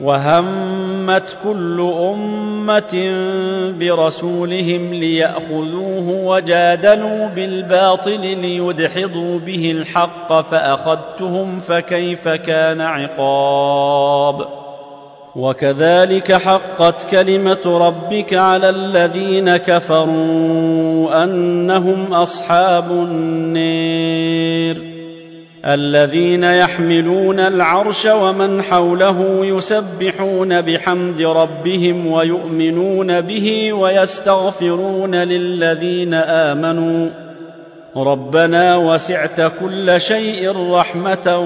وهمت كل أمة برسولهم ليأخذوه وجادلوا بالباطل ليدحضوا به الحق فأخذتهم فكيف كان عقاب وكذلك حقت كلمة ربك على الذين كفروا أنهم أصحاب النير الذين يحملون العرش ومن حوله يسبحون بحمد ربهم ويؤمنون به ويستغفرون للذين آمنوا. ربنا وسعت كل شيء رحمة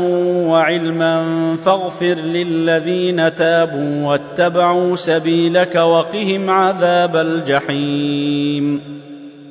وعلما فاغفر للذين تابوا واتبعوا سبيلك وقهم عذاب الجحيم.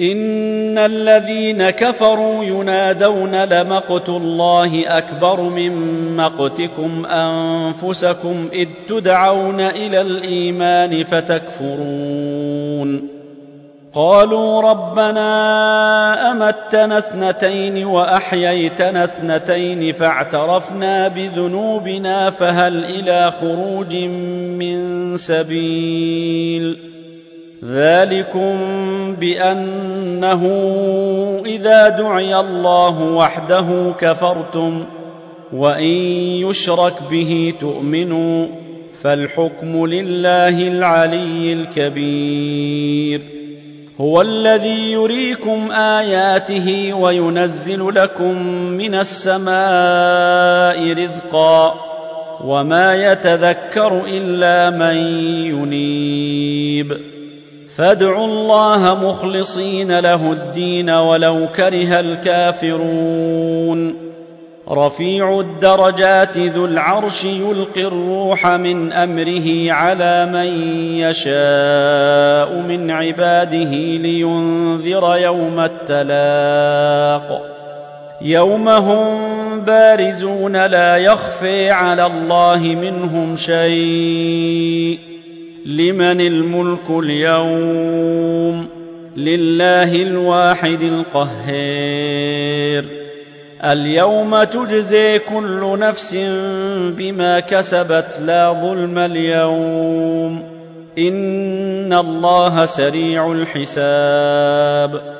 ان الذين كفروا ينادون لمقت الله اكبر من مقتكم انفسكم اذ تدعون إلى الايمان فتكفرون قالوا ربنا امتنا اثنتين واحييتنا اثنتين فاعترفنا بذنوبنا فهل إلى خروج من سبيل ذلكم بأنه إذا دعي الله وحده كفرتم وإن يشرك به تؤمنوا فالحكم لله العلي الكبير هو الذي يريكم آياته وينزل لكم من السماء رزقا وما يتذكر إلا من ينيب فادعوا الله مخلصين له الدين ولو كره الكافرون. رفيع الدرجات ذو العرش يلقي الروح من أمره على من يشاء من عباده لينذر يوم التلاق. يوم هم بارزون لا يخفي على الله منهم شيء. لمن الملك اليوم لله الواحد القهير. اليوم تجزي كل نفس بما كسبت لا ظلم اليوم. إن الله سريع الحساب.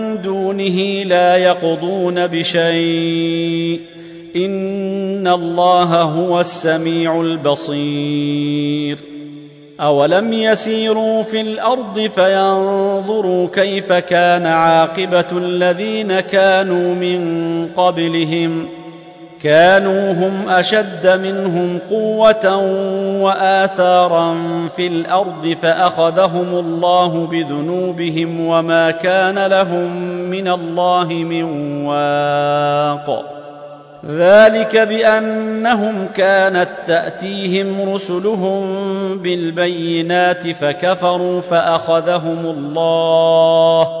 دونه لا يقضون بشيء. إن الله هو السميع البصير. أولم يسيروا في الأرض فينظروا كيف كان عاقبة الذين كانوا من قبلهم. كانوا هم أشد منهم قوة وآثارا في الأرض فأخذهم الله بذنوبهم وما كان لهم من الله من واق. ذلك بأنهم كانت تأتيهم رسلهم بالبينات فكفروا فأخذهم الله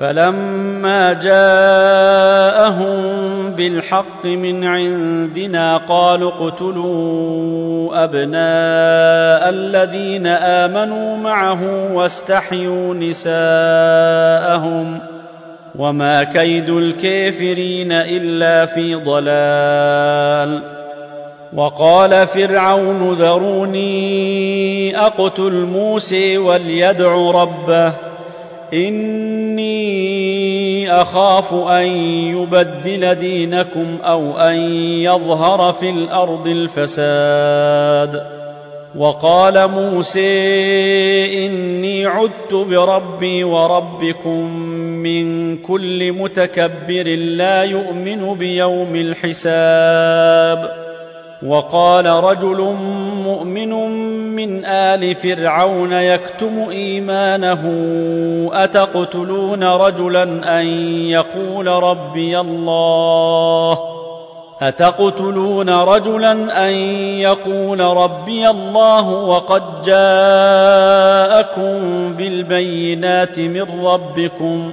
فلما جاءهم بالحق من عندنا قالوا اقتلوا ابناء الذين امنوا معه واستحيوا نساءهم وما كيد الكافرين الا في ضلال وقال فرعون ذروني اقتل موسى وليدع ربه إني أخاف أن يبدل دينكم أو أن يظهر في الأرض الفساد. وقال موسى إني عدت بربي وربكم من كل متكبر لا يؤمن بيوم الحساب. وقال رجل مؤمن من آل فرعون يكتم إيمانه أتقتلون رجلا أن يقول ربي الله؟ أتقتلون رجلا أن يقول ربي الله؟ وقد جاءكم بالبينات من ربكم.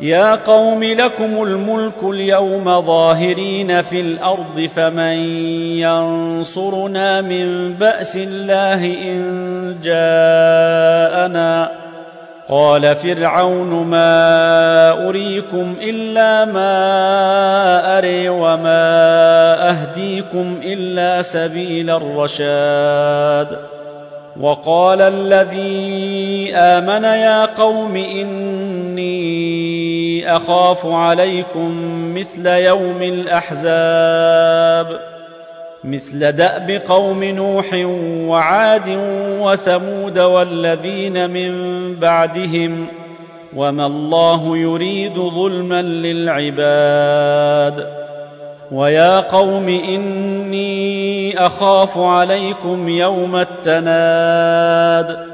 يا قوم لكم الملك اليوم ظاهرين في الأرض فمن ينصرنا من بأس الله إن جاءنا قال فرعون ما أريكم إلا ما أري وما أهديكم إلا سبيل الرشاد وقال الذي آمن يا قوم إني أخاف عليكم مثل يوم الأحزاب مثل دأب قوم نوح وعاد وثمود والذين من بعدهم وما الله يريد ظلما للعباد. ويا قوم إني أخاف عليكم يوم التناد.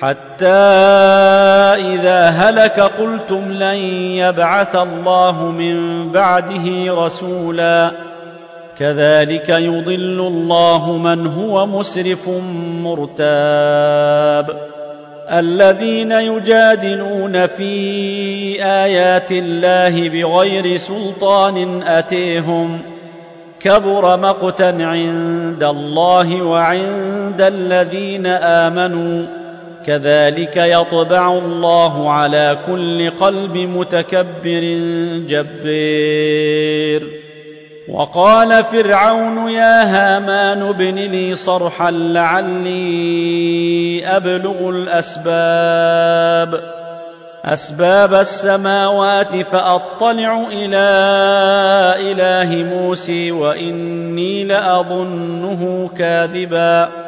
حتى إذا هلك قلتم لن يبعث الله من بعده رسولا. كذلك يضل الله من هو مسرف مرتاب. الذين يجادلون في آيات الله بغير سلطان أتيهم. كبر مقتا عند الله وعند الذين آمنوا. كذلك يطبع الله على كل قلب متكبر جبير. وقال فرعون يا هامان ابن لي صرحا لعلي أبلغ الأسباب. أسباب السماوات فأطلع إلى إله موسى وإني لأظنه كاذبا.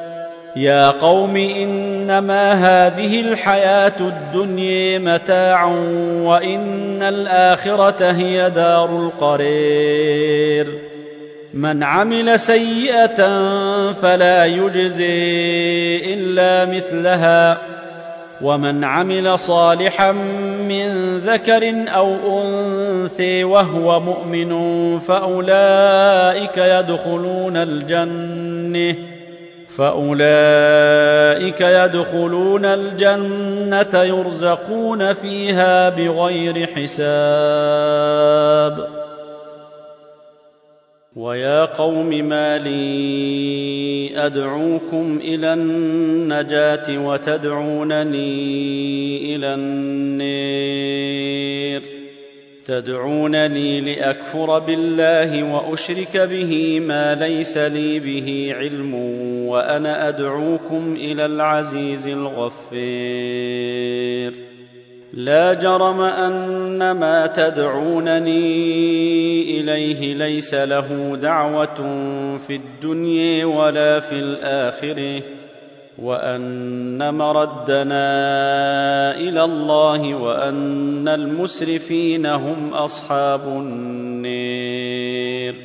يا قوم إنما هذه الحياة الدنيا متاع وإن الآخرة هي دار القرير. من عمل سيئة فلا يجزي إلا مثلها. ومن عمل صالحا من ذكر أو أنثى وهو مؤمن فأولئك يدخلون الجنة. فأولئك يدخلون الجنة يرزقون فيها بغير حساب. ويا قوم ما لي أدعوكم إلى النجاة وتدعونني إلى النير. تدعونني لأكفر بالله وأشرك به ما ليس لي به علم وأنا أدعوكم إلى العزيز الغفير. لا جرم أن ما تدعونني إليه ليس له دعوة في الدنيا ولا في الآخرة. وأن مردنا إلى الله وأن المسرفين هم أصحاب النير.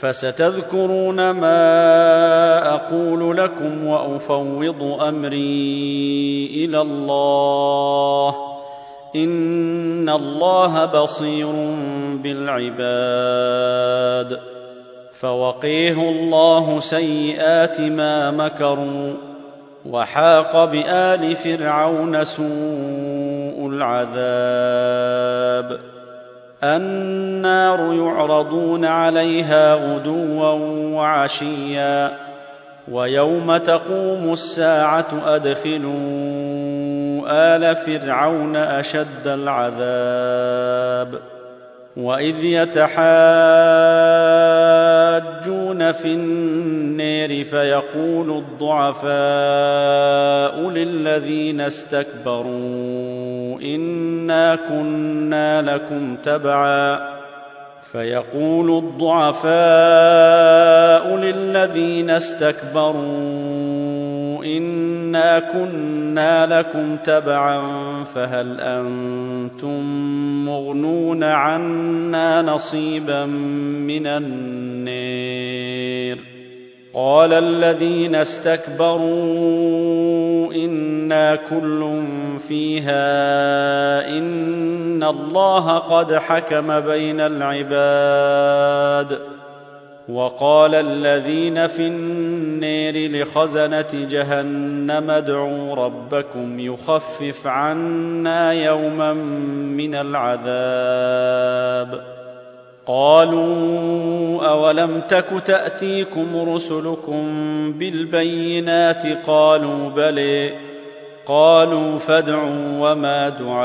فستذكرون ما أقول لكم وأفوض أمري إلى الله. إن الله بصير بالعباد. فوقيه الله سيئات ما مكروا. وحاق بآل فرعون سوء العذاب. النار يعرضون عليها غدوا وعشيا. ويوم تقوم الساعة أدخلوا آل فرعون أشد العذاب. واذ يتحاجون في النير فيقول الضعفاء للذين استكبروا انا كنا لكم تبعا فيقول الضعفاء للذين استكبروا انا كنا لكم تبعا فهل أنتم مغنون عنا نصيبا من النير قال الذين استكبروا أنا كل فيها ان الله قد حكم بين العباد وقال الذين في النير لخزنة جهنم ادعوا ربكم يخفف عنا يوما من العذاب. قالوا أولم تك تأتيكم رسلكم بالبينات؟ قالوا بلي قالوا فادعوا وما دعاء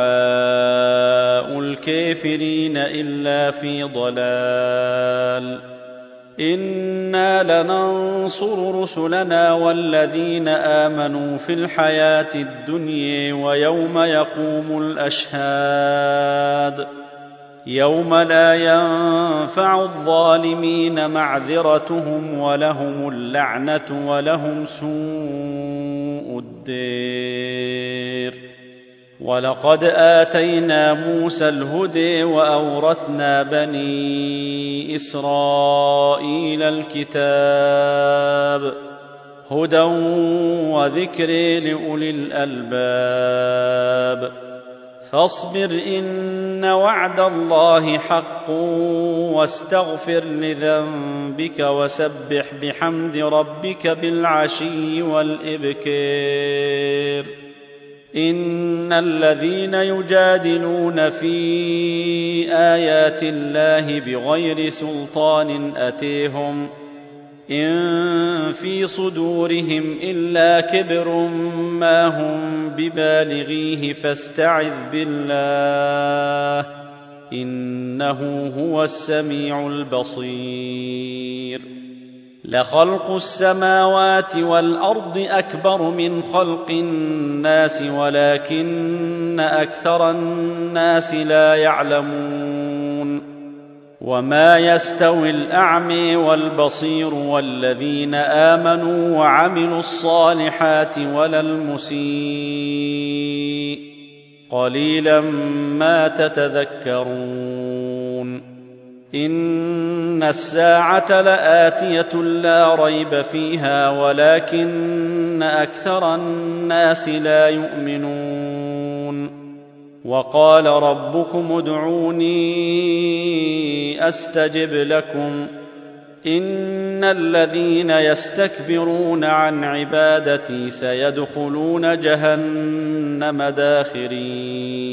الكافرين إلا في ضلال. أنا لننصر رسلنا والذين امنوا في الحياة الدنيا ويوم يقوم الاشهاد يوم لا ينفع الظالمين معذرتهم ولهم اللعنه ولهم سوء الدير ولقد اتينا موسى الهدي واورثنا إسرائيل الكتاب هدى وذكر لأولي الألباب فاصبر إن وعد الله حق واستغفر لذنبك وسبح بحمد ربك بالعشي والابكير ان الذين يجادلون في ايات الله بغير سلطان اتيهم ان في صدورهم الا كبر ما هم ببالغيه فاستعذ بالله انه هو السميع البصير لخلق السماوات والأرض أكبر من خلق الناس ولكن أكثر الناس لا يعلمون. وما يستوي الاعمي والبصير والذين آمنوا وعملوا الصالحات ولا المسيء. قليلا ما تتذكرون. ان الساعة لاتيه لا ريب فيها ولكن أكثر الناس لا يؤمنون وقال ربكم ادعوني استجب لكم ان الذين يستكبرون عن عبادتي سيدخلون جهنم داخرين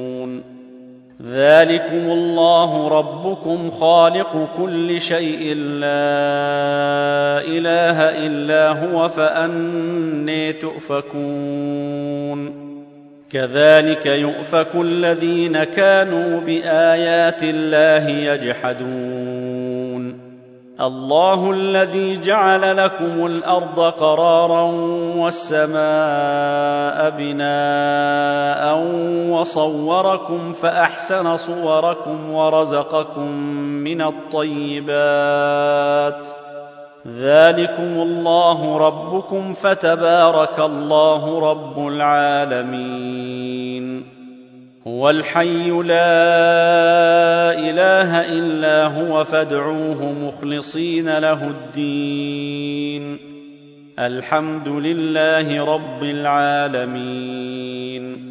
ذلكم الله ربكم خالق كل شيء لا إله إلا هو فأني تؤفكون. كذلك يؤفك الذين كانوا بآيات الله يجحدون. الله الذي جعل لكم الأرض قرارا والسماء بناء وصوركم فأحسن صوركم ورزقكم من الطيبات. ذلكم الله ربكم فتبارك الله رب العالمين. هو الحي لا إله إلا هو فادعوه مخلصين له الدين. الحمد لله رب العالمين.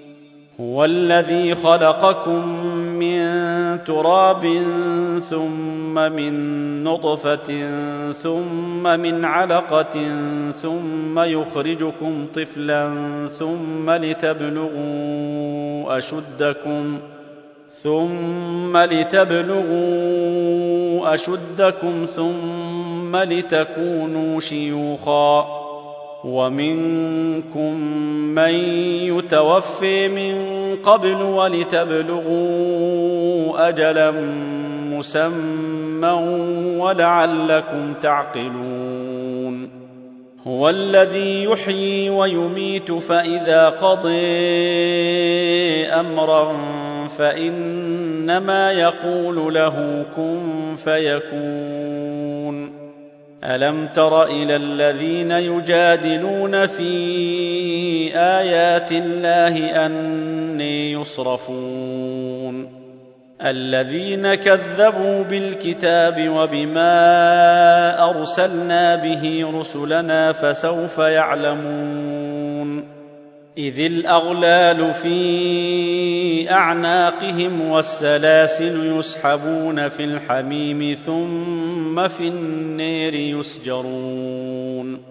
هو الذي خلقكم من تراب ثم من نطفة ثم من علقة ثم يخرجكم طفلا ثم لتبلغوا أشدكم ثم لتبلغوا أشدكم ثم لتكونوا شيوخا ومنكم من يتوفي من قبل ولتبلغوا أجلا مسمى ولعلكم تعقلون. هو الذي يحيي ويميت فإذا قضي أمرا فإنما يقول له كن فيكون. ألم تر إلى الذين يجادلون في آيات الله أني يصرفون. الذين كذبوا بالكتاب وبما أرسلنا به رسلنا فسوف يعلمون. إذ الأغلال في أعناقهم والسلاسل يسحبون في الحميم ثم في النير يسجرون.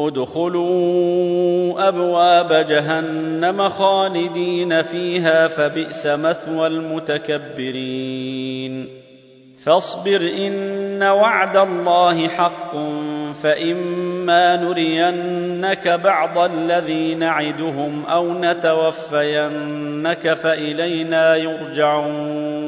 ادخلوا أبواب جهنم خالدين فيها فبئس مثوى المتكبرين. فاصبر إن وعد الله حق فإما نرينك بعض الذي نعدهم أو نتوفينك فإلينا يرجعون.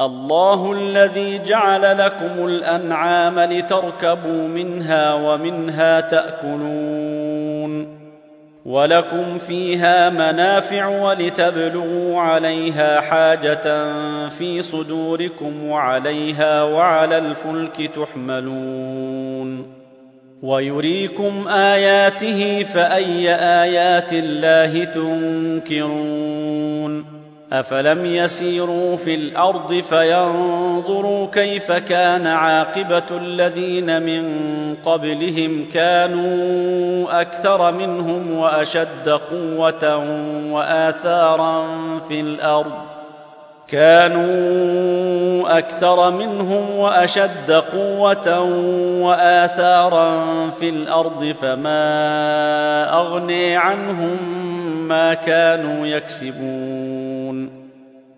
الله الذي جعل لكم الأنعام لتركبوا منها ومنها تأكلون ولكم فيها منافع ولتبلغوا عليها حاجة في صدوركم وعليها وعلى الفلك تحملون ويريكم آياته فأي آيات الله تنكرون افلم يسيروا في الأرض فينظروا كيف كان عاقبه الذين من قبلهم كانوا أكثر منهم واشد قوه واثارا في الأرض كانوا أكثر منهم واشد قوه واثارا في الأرض فما اغني عنهم ما كانوا يكسبون